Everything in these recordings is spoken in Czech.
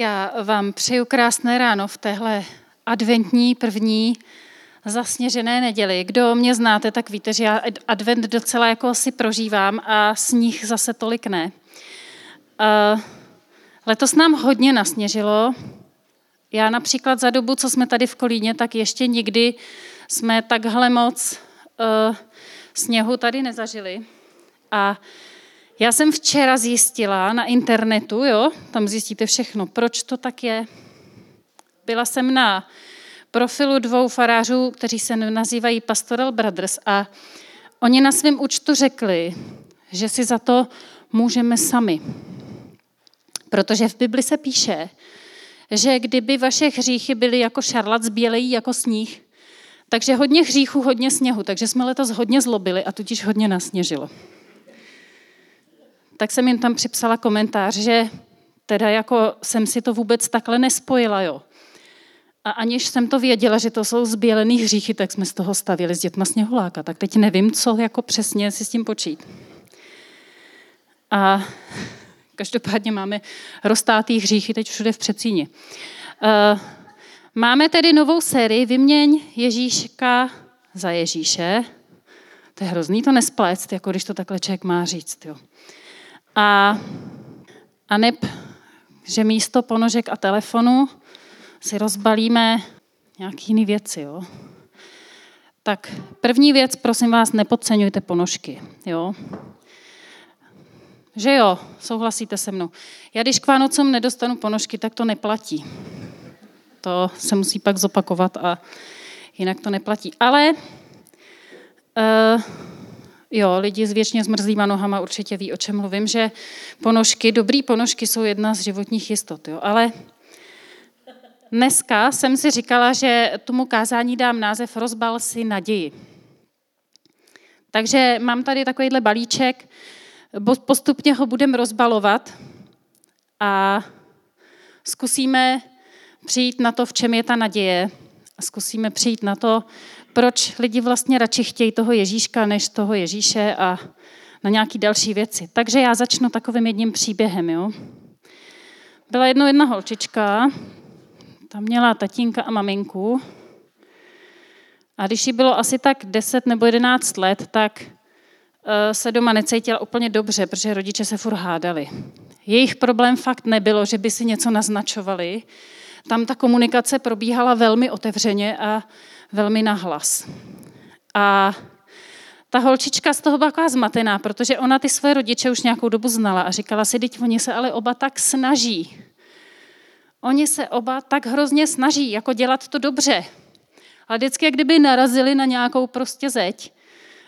Já vám přeju krásné ráno v téhle adventní první zasněžené neděli. Kdo mě znáte, tak víte, že já advent docela jako si prožívám a sníh zase tolik ne. Letos nám hodně nasněžilo. Já například za dobu, co jsme tady v Kolíně, tak ještě nikdy jsme takhle moc uh, sněhu tady nezažili. A já jsem včera zjistila na internetu, jo, tam zjistíte všechno, proč to tak je. Byla jsem na profilu dvou farářů, kteří se nazývají Pastoral Brothers a oni na svém účtu řekli, že si za to můžeme sami. Protože v Bibli se píše, že kdyby vaše hříchy byly jako šarlat, zbělejí jako sníh, takže hodně hříchů, hodně sněhu, takže jsme letos hodně zlobili a tudíž hodně nasněžilo tak jsem jim tam připsala komentář, že teda jako jsem si to vůbec takhle nespojila, jo. A aniž jsem to věděla, že to jsou zbělený hříchy, tak jsme z toho stavili s dětma sněhuláka. Tak teď nevím, co jako přesně si s tím počít. A každopádně máme roztátý hříchy teď všude v předsíni. Uh, máme tedy novou sérii Vyměň Ježíška za Ježíše. To je hrozný to nesplést, jako když to takhle člověk má říct. Jo. A, a že místo ponožek a telefonu si rozbalíme nějaké jiné věci. Jo? Tak první věc, prosím vás, nepodceňujte ponožky. Jo? Že jo, souhlasíte se mnou. Já když k Vánocům nedostanu ponožky, tak to neplatí. To se musí pak zopakovat a jinak to neplatí. Ale uh, Jo, lidi s věčně zmrzlýma nohama určitě ví, o čem mluvím, že ponožky, dobrý ponožky jsou jedna z životních jistot, jo. Ale dneska jsem si říkala, že tomu kázání dám název Rozbal si naději. Takže mám tady takovýhle balíček, postupně ho budeme rozbalovat a zkusíme přijít na to, v čem je ta naděje a zkusíme přijít na to, proč lidi vlastně radši chtějí toho Ježíška než toho Ježíše a na nějaké další věci. Takže já začnu takovým jedním příběhem. Jo? Byla jednou jedna holčička, tam měla tatínka a maminku. A když jí bylo asi tak 10 nebo 11 let, tak eh, se doma necítila úplně dobře, protože rodiče se furt hádali. Jejich problém fakt nebylo, že by si něco naznačovali. Tam ta komunikace probíhala velmi otevřeně a velmi nahlas. A ta holčička z toho byla taková zmatená, protože ona ty své rodiče už nějakou dobu znala a říkala si, teď oni se ale oba tak snaží. Oni se oba tak hrozně snaží, jako dělat to dobře. A vždycky, jak kdyby narazili na nějakou prostě zeď.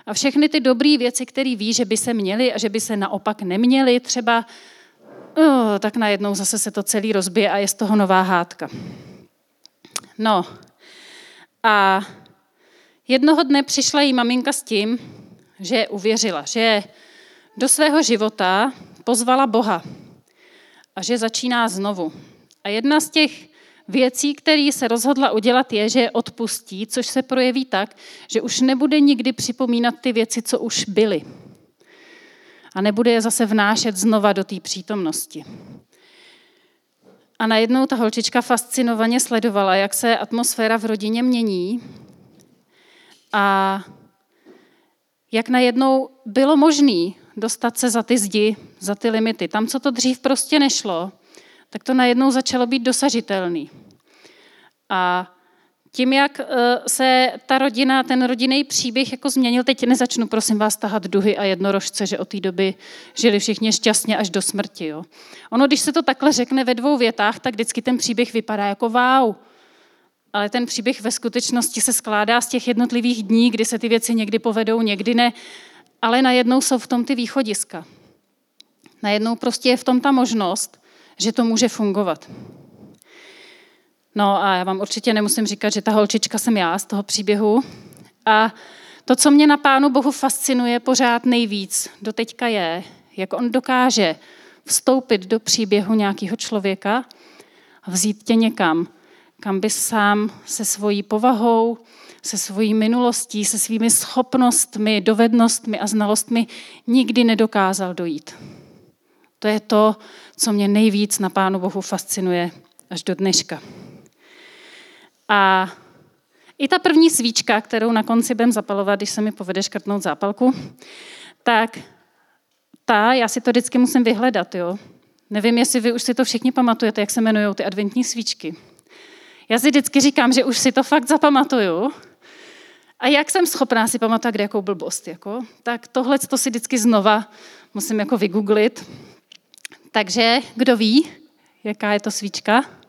A všechny ty dobré věci, které ví, že by se měly a že by se naopak neměly, třeba, oh, tak najednou zase se to celý rozbije a je z toho nová hádka. No, a jednoho dne přišla jí maminka s tím, že uvěřila, že do svého života pozvala Boha a že začíná znovu. A jedna z těch věcí, které se rozhodla udělat, je, že je odpustí, což se projeví tak, že už nebude nikdy připomínat ty věci, co už byly. A nebude je zase vnášet znova do té přítomnosti. A najednou ta holčička fascinovaně sledovala, jak se atmosféra v rodině mění a jak najednou bylo možné dostat se za ty zdi, za ty limity. Tam, co to dřív prostě nešlo, tak to najednou začalo být dosažitelný. A tím, jak eh, se ta rodina, ten rodinný příběh jako změnil, teď nezačnu, prosím vás, tahat duhy a jednorožce, že od té doby žili všichni šťastně až do smrti. Jo. Ono, když se to takhle řekne ve dvou větách, tak vždycky ten příběh vypadá jako wow. Ale ten příběh ve skutečnosti se skládá z těch jednotlivých dní, kdy se ty věci někdy povedou, někdy ne, ale najednou jsou v tom ty východiska. Najednou prostě je v tom ta možnost, že to může fungovat. No a já vám určitě nemusím říkat, že ta holčička jsem já z toho příběhu. A to, co mě na Pánu Bohu fascinuje pořád nejvíc do teďka je, jak on dokáže vstoupit do příběhu nějakého člověka a vzít tě někam, kam bys sám se svojí povahou, se svojí minulostí, se svými schopnostmi, dovednostmi a znalostmi nikdy nedokázal dojít. To je to, co mě nejvíc na Pánu Bohu fascinuje až do dneška. A i ta první svíčka, kterou na konci budem zapalovat, když se mi povede škrtnout zápalku, tak ta, já si to vždycky musím vyhledat, jo. Nevím, jestli vy už si to všichni pamatujete, jak se jmenují ty adventní svíčky. Já si vždycky říkám, že už si to fakt zapamatuju. A jak jsem schopná si pamatovat, kde jakou blbost, jako, tak tohle to si vždycky znova musím jako vygooglit. Takže kdo ví, jaká je to svíčka?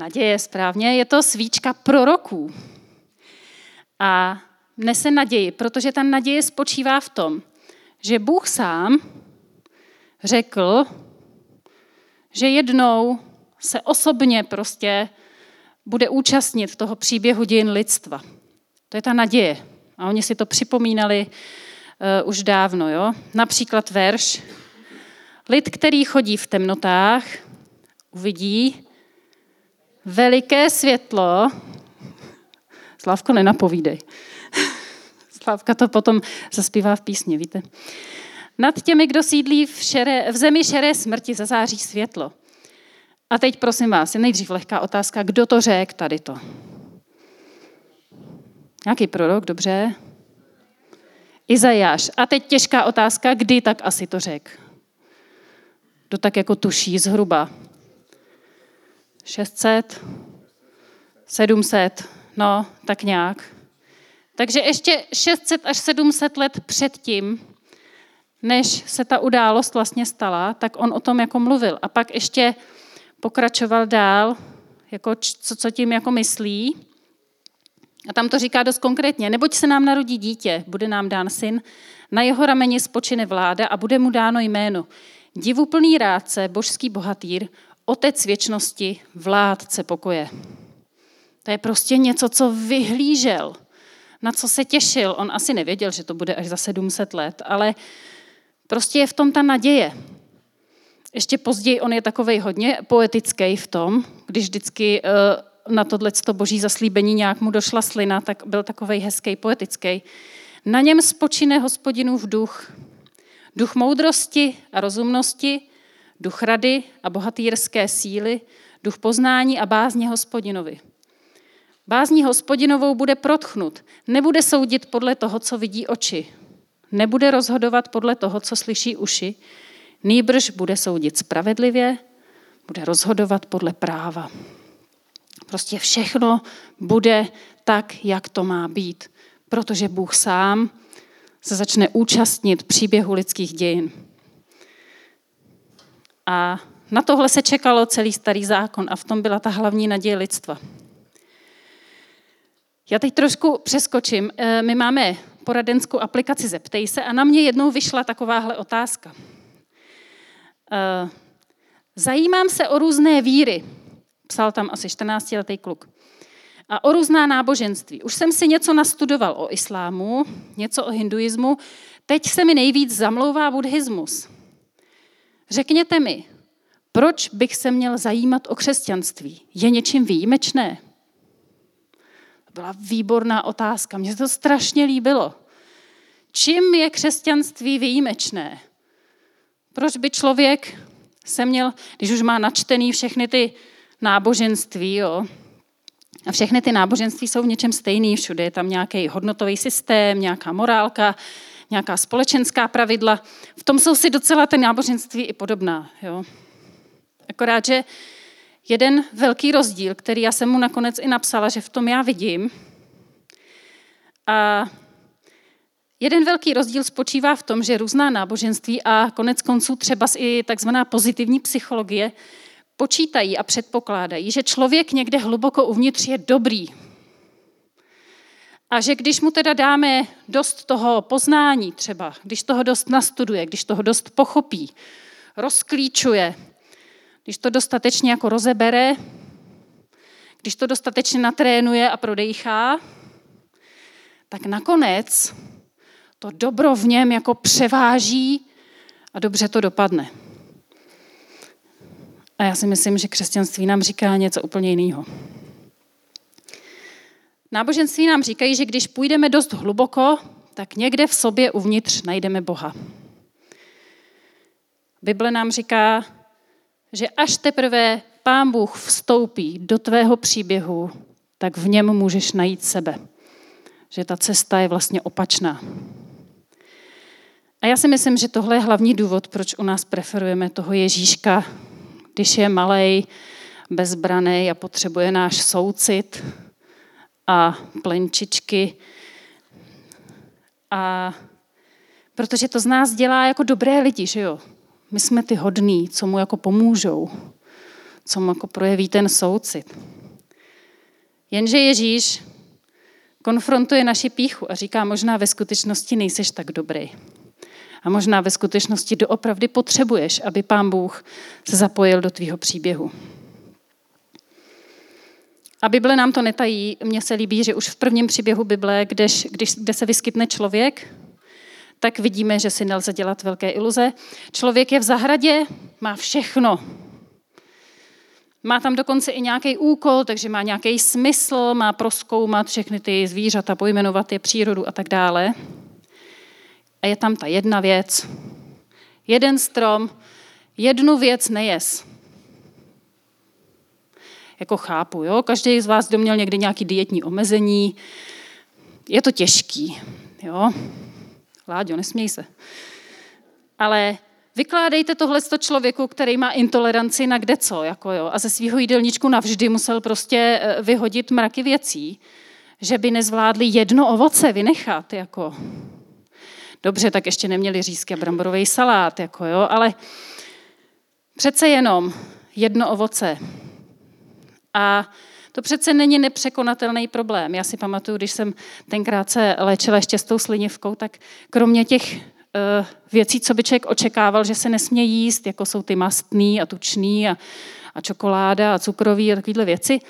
Naděje, správně. Je to svíčka proroků. A nese naději, protože ta naděje spočívá v tom, že Bůh sám řekl, že jednou se osobně prostě bude účastnit toho příběhu dějin lidstva. To je ta naděje. A oni si to připomínali uh, už dávno. Jo? Například verš. Lid, který chodí v temnotách, uvidí veliké světlo. Slavko, nenapovídej. Slávka to potom zaspívá v písni, víte. Nad těmi, kdo sídlí v, šere, v zemi šeré smrti, zazáří světlo. A teď prosím vás, je nejdřív lehká otázka, kdo to řekl tady to? Nějaký prorok, dobře. Izajáš. A teď těžká otázka, kdy tak asi to řekl? Kdo tak jako tuší zhruba? 600? 700? No, tak nějak. Takže ještě 600 až 700 let předtím, než se ta událost vlastně stala, tak on o tom jako mluvil. A pak ještě pokračoval dál, jako co, co tím jako myslí. A tam to říká dost konkrétně. Neboť se nám narodí dítě, bude nám dán syn, na jeho rameni spočine vláda a bude mu dáno jméno. Divuplný rádce, božský bohatýr, otec věčnosti, vládce pokoje. To je prostě něco, co vyhlížel, na co se těšil. On asi nevěděl, že to bude až za 700 let, ale prostě je v tom ta naděje. Ještě později on je takovej hodně poetický v tom, když vždycky uh, na tohle boží zaslíbení nějak mu došla slina, tak byl takový hezký, poetický. Na něm spočine hospodinův duch. Duch moudrosti a rozumnosti, duch rady a bohatýrské síly, duch poznání a bázně hospodinovi. Bázní hospodinovou bude protchnut, nebude soudit podle toho, co vidí oči, nebude rozhodovat podle toho, co slyší uši, nýbrž bude soudit spravedlivě, bude rozhodovat podle práva. Prostě všechno bude tak, jak to má být, protože Bůh sám se začne účastnit příběhu lidských dějin. A na tohle se čekalo celý starý zákon a v tom byla ta hlavní naděje lidstva. Já teď trošku přeskočím. Eh, my máme poradenskou aplikaci Zeptej se a na mě jednou vyšla takováhle otázka. Eh, zajímám se o různé víry, psal tam asi 14-letý kluk, a o různá náboženství. Už jsem si něco nastudoval o islámu, něco o hinduismu, teď se mi nejvíc zamlouvá buddhismus. Řekněte mi, proč bych se měl zajímat o křesťanství? Je něčím výjimečné? To byla výborná otázka, mně se to strašně líbilo. Čím je křesťanství výjimečné? Proč by člověk se měl, když už má načtený všechny ty náboženství, jo, a všechny ty náboženství jsou v něčem stejný, všude je tam nějaký hodnotový systém, nějaká morálka, nějaká společenská pravidla. V tom jsou si docela ty náboženství i podobná. Jo. Akorát, že jeden velký rozdíl, který já jsem mu nakonec i napsala, že v tom já vidím, a Jeden velký rozdíl spočívá v tom, že různá náboženství a konec konců třeba i takzvaná pozitivní psychologie počítají a předpokládají, že člověk někde hluboko uvnitř je dobrý. A že když mu teda dáme dost toho poznání třeba, když toho dost nastuduje, když toho dost pochopí, rozklíčuje, když to dostatečně jako rozebere, když to dostatečně natrénuje a prodejchá, tak nakonec to dobro v něm jako převáží a dobře to dopadne. A já si myslím, že křesťanství nám říká něco úplně jiného. Náboženství nám říkají, že když půjdeme dost hluboko, tak někde v sobě uvnitř najdeme Boha. Bible nám říká, že až teprve Pán Bůh vstoupí do tvého příběhu, tak v něm můžeš najít sebe. Že ta cesta je vlastně opačná. A já si myslím, že tohle je hlavní důvod, proč u nás preferujeme toho Ježíška, když je malej, bezbraný a potřebuje náš soucit a plenčičky. A protože to z nás dělá jako dobré lidi, že jo? My jsme ty hodní, co mu jako pomůžou, co mu jako projeví ten soucit. Jenže Ježíš konfrontuje naši píchu a říká, možná ve skutečnosti nejseš tak dobrý. A možná ve skutečnosti doopravdy potřebuješ, aby pán Bůh se zapojil do tvýho příběhu. A Bible nám to netají. Mně se líbí, že už v prvním příběhu Bible, kdež, když, kde se vyskytne člověk, tak vidíme, že si nelze dělat velké iluze. Člověk je v zahradě, má všechno. Má tam dokonce i nějaký úkol, takže má nějaký smysl, má proskoumat všechny ty zvířata, pojmenovat je přírodu a tak dále. A je tam ta jedna věc. Jeden strom, jednu věc nejes. Jako chápu, jo? Každý z vás, kdo měl někdy nějaký dietní omezení, je to těžký, jo? Láďo, nesměj se. Ale vykládejte tohle člověku, který má intoleranci na kde co, jako jo, a ze svého jídelníčku navždy musel prostě eh, vyhodit mraky věcí, že by nezvládli jedno ovoce vynechat, jako. Dobře, tak ještě neměli řízky a bramborový salát, jako jo, ale přece jenom jedno ovoce. A to přece není nepřekonatelný problém. Já si pamatuju, když jsem tenkrát se léčila ještě s tou slinivkou, tak kromě těch uh, věcí, co by člověk očekával, že se nesmě jíst, jako jsou ty mastný a tučný a, a čokoláda a cukroví a takovéhle věci,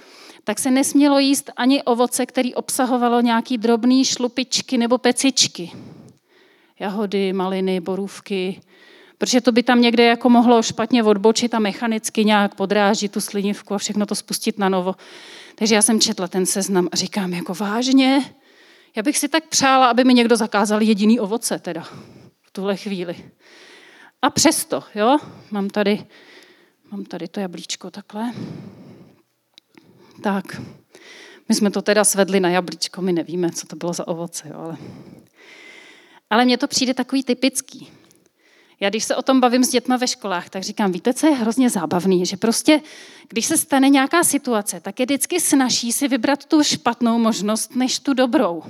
tak se nesmělo jíst ani ovoce, které obsahovalo nějaký drobný šlupičky nebo pecičky. Jahody, maliny, borůvky, protože to by tam někde jako mohlo špatně odbočit a mechanicky nějak podrážit tu slinivku a všechno to spustit na novo. Takže já jsem četla ten seznam a říkám, jako vážně, já bych si tak přála, aby mi někdo zakázal jediný ovoce teda v tuhle chvíli. A přesto, jo, mám tady, mám tady to jablíčko takhle. Tak, my jsme to teda svedli na jablíčko, my nevíme, co to bylo za ovoce, jo, ale... Ale mně to přijde takový typický. Já když se o tom bavím s dětma ve školách, tak říkám, víte, co je hrozně zábavný, že prostě, když se stane nějaká situace, tak je vždycky snaží si vybrat tu špatnou možnost, než tu dobrou.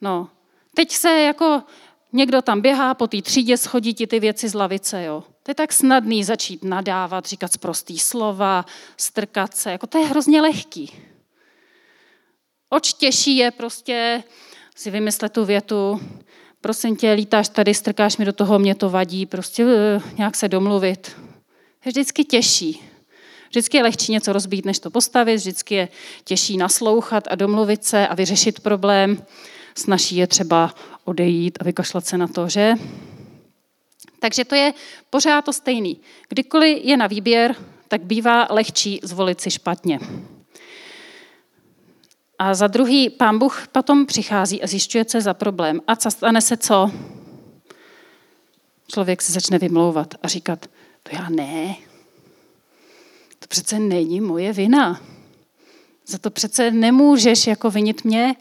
No, teď se jako někdo tam běhá po té třídě, schodí ti ty věci z lavice, jo. To je tak snadný začít nadávat, říkat prostý slova, strkat se, jako to je hrozně lehký. Oč těžší je prostě si vymyslet tu větu, prosím tě, lítáš tady, strkáš mi do toho, mě to vadí, prostě uh, nějak se domluvit. Je vždycky těžší. Vždycky je lehčí něco rozbít, než to postavit, vždycky je těžší naslouchat a domluvit se a vyřešit problém. Snaží je třeba odejít a vykašlat se na to, že? Takže to je pořád to stejný. Kdykoliv je na výběr, tak bývá lehčí zvolit si špatně. A za druhý, pán Bůh potom přichází a zjišťuje, co je za problém. A co stane se co? Člověk se začne vymlouvat a říkat, to já ne. To přece není moje vina. Za to přece nemůžeš jako vinit mě.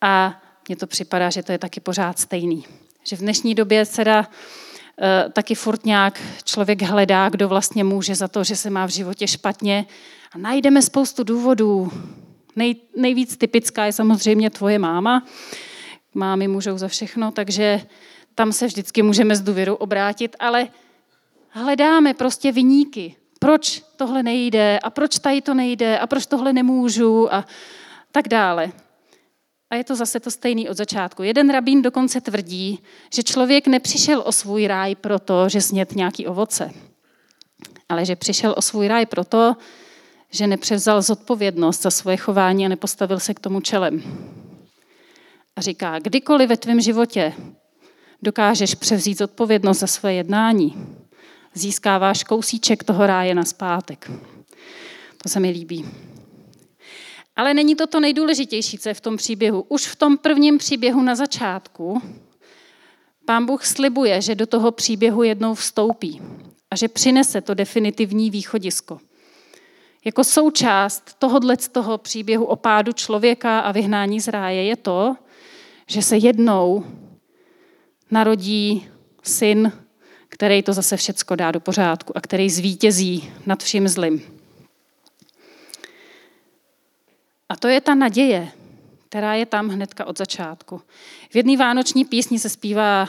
A mně to připadá, že to je taky pořád stejný. Že v dnešní době se dá uh, taky furt nějak člověk hledá, kdo vlastně může za to, že se má v životě špatně. A najdeme spoustu důvodů, Nej, nejvíc typická je samozřejmě tvoje máma. Mámy můžou za všechno, takže tam se vždycky můžeme s důvěrou obrátit, ale hledáme prostě vyníky. Proč tohle nejde a proč tady to nejde a proč tohle nemůžu a tak dále. A je to zase to stejný od začátku. Jeden rabín dokonce tvrdí, že člověk nepřišel o svůj ráj proto, že snět nějaký ovoce, ale že přišel o svůj ráj proto, že nepřevzal zodpovědnost za svoje chování a nepostavil se k tomu čelem. A říká, kdykoliv ve tvém životě dokážeš převzít zodpovědnost za svoje jednání, získáváš kousíček toho ráje na zpátek. To se mi líbí. Ale není to to nejdůležitější, co je v tom příběhu. Už v tom prvním příběhu na začátku Pán Bůh slibuje, že do toho příběhu jednou vstoupí a že přinese to definitivní východisko. Jako součást tohohle z toho příběhu o pádu člověka a vyhnání z ráje je to, že se jednou narodí syn, který to zase všecko dá do pořádku a který zvítězí nad vším zlým. A to je ta naděje, která je tam hnedka od začátku. V jedné vánoční písni se zpívá,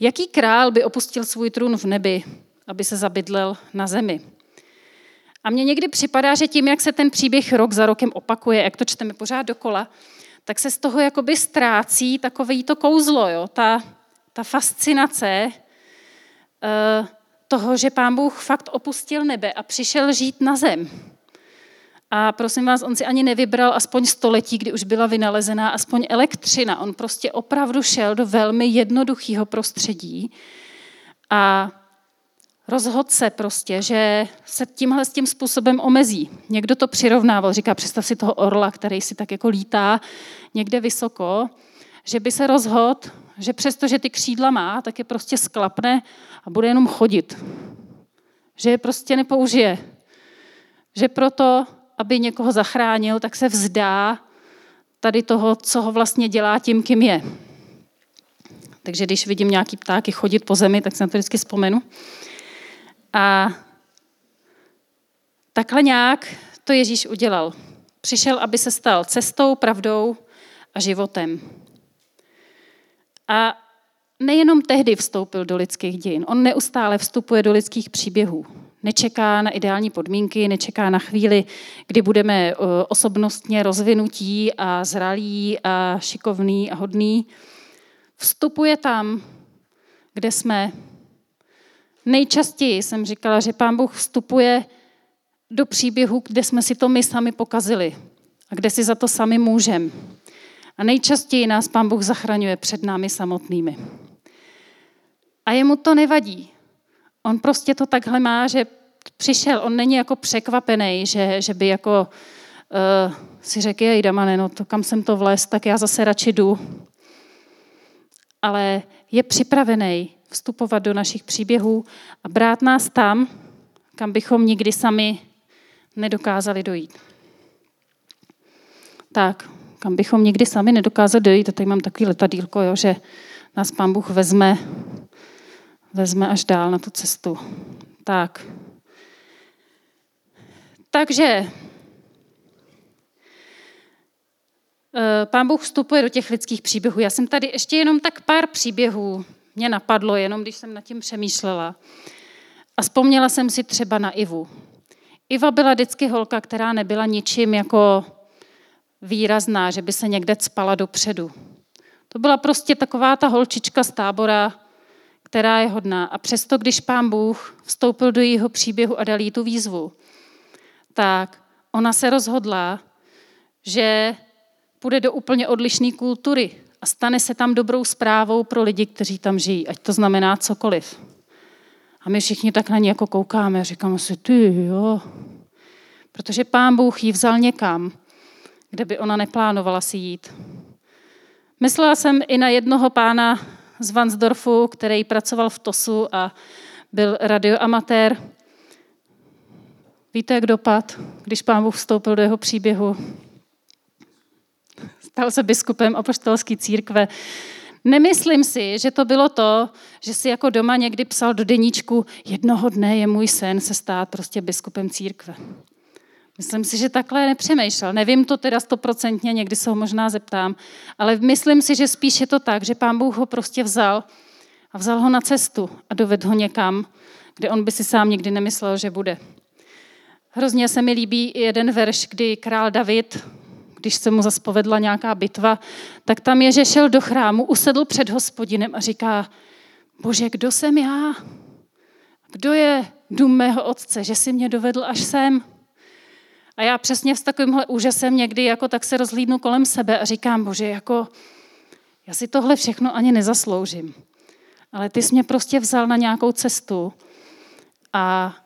jaký král by opustil svůj trůn v nebi, aby se zabydlel na zemi. A mně někdy připadá, že tím, jak se ten příběh rok za rokem opakuje, jak to čteme pořád dokola, tak se z toho jakoby ztrácí takové to kouzlo, jo? Ta, ta fascinace uh, toho, že pán Bůh fakt opustil nebe a přišel žít na zem. A prosím vás, on si ani nevybral aspoň století, kdy už byla vynalezená aspoň elektřina. On prostě opravdu šel do velmi jednoduchého prostředí a rozhodl se prostě, že se tímhle s tím způsobem omezí. Někdo to přirovnával, říká, představ si toho orla, který si tak jako lítá někde vysoko, že by se rozhodl, že přesto, že ty křídla má, tak je prostě sklapne a bude jenom chodit. Že je prostě nepoužije. Že proto aby někoho zachránil, tak se vzdá tady toho, co ho vlastně dělá tím, kým je. Takže když vidím nějaký ptáky chodit po zemi, tak se na to vždycky vzpomenu. A takhle nějak to Ježíš udělal. Přišel, aby se stal cestou, pravdou a životem. A nejenom tehdy vstoupil do lidských dějin, on neustále vstupuje do lidských příběhů. Nečeká na ideální podmínky, nečeká na chvíli, kdy budeme eh, osobnostně rozvinutí a zralí a šikovný a hodný. Vstupuje tam, kde jsme. Nejčastěji jsem říkala, že Pán Bůh vstupuje do příběhu, kde jsme si to my sami pokazili a kde si za to sami můžeme. A nejčastěji nás Pán Bůh zachraňuje před námi samotnými. A jemu to nevadí. On prostě to takhle má, že přišel, on není jako překvapený, že, že by jako uh, si řekl, jej Damane, no to kam jsem to vlez, tak já zase radši jdu. Ale je připravený vstupovat do našich příběhů a brát nás tam, kam bychom nikdy sami nedokázali dojít. Tak, kam bychom nikdy sami nedokázali dojít, a tady mám takový letadílko, jo, že nás pán Bůh vezme vezme až dál na tu cestu. Tak. Takže eh, Pán Bůh vstupuje do těch lidských příběhů. Já jsem tady ještě jenom tak pár příběhů mě napadlo, jenom když jsem nad tím přemýšlela. A vzpomněla jsem si třeba na Ivu. Iva byla vždycky holka, která nebyla ničím jako výrazná, že by se někde spala dopředu. To byla prostě taková ta holčička z tábora, která je hodná. A přesto, když pán Bůh vstoupil do jejího příběhu a dal jí tu výzvu, tak ona se rozhodla, že půjde do úplně odlišné kultury a stane se tam dobrou zprávou pro lidi, kteří tam žijí, ať to znamená cokoliv. A my všichni tak na ní jako koukáme a říkáme si, ty jo. Protože pán Bůh ji vzal někam, kde by ona neplánovala si jít. Myslela jsem i na jednoho pána z Vansdorfu, který pracoval v TOSu a byl radioamatér. Víte, jak dopad, když pán Bůh vstoupil do jeho příběhu? Stal se biskupem apoštolské církve. Nemyslím si, že to bylo to, že si jako doma někdy psal do deníčku, jednoho dne je můj sen se stát prostě biskupem církve. Myslím si, že takhle nepřemýšlel. Nevím to teda stoprocentně, někdy se ho možná zeptám, ale myslím si, že spíš je to tak, že pán Bůh ho prostě vzal a vzal ho na cestu a dovedl ho někam, kde on by si sám nikdy nemyslel, že bude. Hrozně se mi líbí jeden verš, kdy král David, když se mu zaspovedla nějaká bitva, tak tam je, že šel do chrámu, usedl před hospodinem a říká, bože, kdo jsem já? Kdo je dům mého otce, že si mě dovedl až sem? A já přesně s takovýmhle úžasem někdy jako tak se rozhlídnu kolem sebe a říkám, bože, jako já si tohle všechno ani nezasloužím. Ale ty jsi mě prostě vzal na nějakou cestu a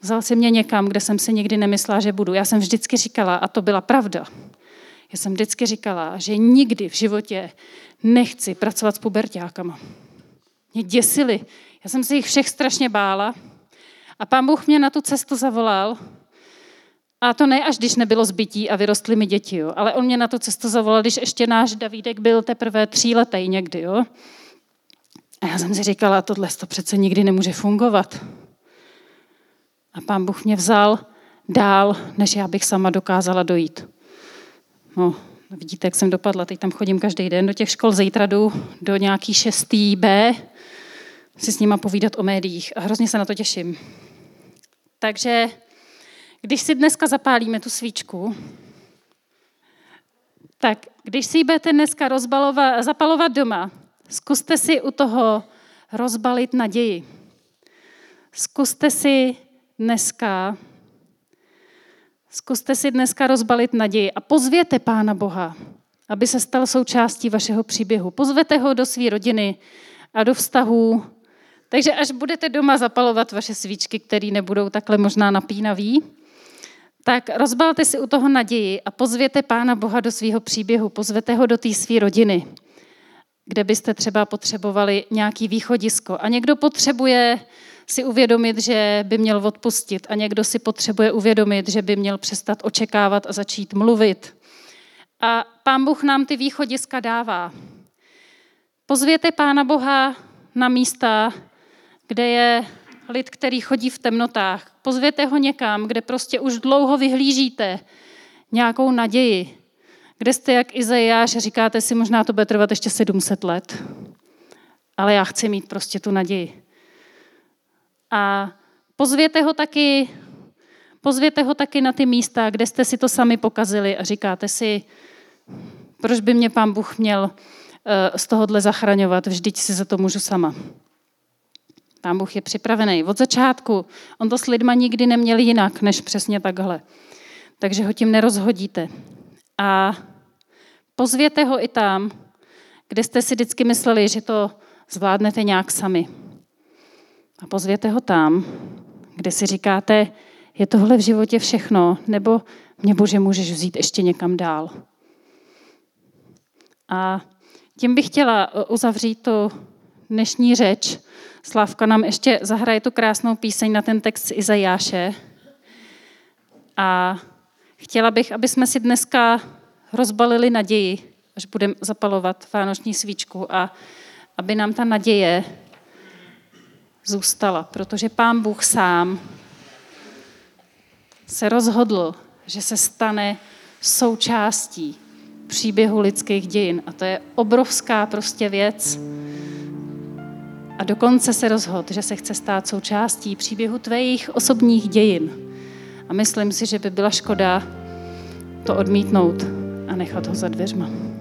vzal si mě někam, kde jsem si nikdy nemyslela, že budu. Já jsem vždycky říkala, a to byla pravda, já jsem vždycky říkala, že nikdy v životě nechci pracovat s pubertákama. mě děsily. Já jsem se jich všech strašně bála. A pán Bůh mě na tu cestu zavolal. A to ne až když nebylo zbytí a vyrostly mi děti, jo. ale on mě na tu cestu zavolal, když ještě náš Davídek byl teprve tříletý někdy. Jo. A já jsem si říkala, tohle to přece nikdy nemůže fungovat. A pán Bůh mě vzal dál, než já bych sama dokázala dojít. No, vidíte, jak jsem dopadla. Teď tam chodím každý den do těch škol. Zítra jdu do nějaký šestý B si s nima povídat o médiích a hrozně se na to těším. Takže když si dneska zapálíme tu svíčku, tak když si ji budete dneska rozbalovat, zapalovat doma, zkuste si u toho rozbalit naději. Zkuste si dneska Zkuste si dneska rozbalit naději a pozvěte Pána Boha, aby se stal součástí vašeho příběhu. Pozvete ho do své rodiny a do vztahů. Takže až budete doma zapalovat vaše svíčky, které nebudou takhle možná napínavý, tak rozbalte si u toho naději a pozvěte Pána Boha do svého příběhu, pozvete ho do té své rodiny, kde byste třeba potřebovali nějaký východisko. A někdo potřebuje si uvědomit, že by měl odpustit a někdo si potřebuje uvědomit, že by měl přestat očekávat a začít mluvit. A pán Bůh nám ty východiska dává. Pozvěte pána Boha na místa, kde je lid, který chodí v temnotách. Pozvěte ho někam, kde prostě už dlouho vyhlížíte nějakou naději. Kde jste jak Izajáš, říkáte si, možná to bude trvat ještě 700 let. Ale já chci mít prostě tu naději. A pozvěte ho taky, pozvěte ho taky na ty místa, kde jste si to sami pokazili a říkáte si, proč by mě pán Bůh měl eh, z tohohle zachraňovat, vždyť si za to můžu sama. Pán Bůh je připravený. Od začátku on to s lidma nikdy neměl jinak, než přesně takhle. Takže ho tím nerozhodíte. A pozvěte ho i tam, kde jste si vždycky mysleli, že to zvládnete nějak sami a pozvěte ho tam, kde si říkáte, je tohle v životě všechno, nebo mě Bože můžeš vzít ještě někam dál. A tím bych chtěla uzavřít tu dnešní řeč. Slávka nám ještě zahraje tu krásnou píseň na ten text z Izajáše. A chtěla bych, aby jsme si dneska rozbalili naději, až budeme zapalovat vánoční svíčku a aby nám ta naděje zůstala, protože pán Bůh sám se rozhodl, že se stane součástí příběhu lidských dějin. A to je obrovská prostě věc. A dokonce se rozhodl, že se chce stát součástí příběhu tvých osobních dějin. A myslím si, že by byla škoda to odmítnout a nechat ho za dveřma.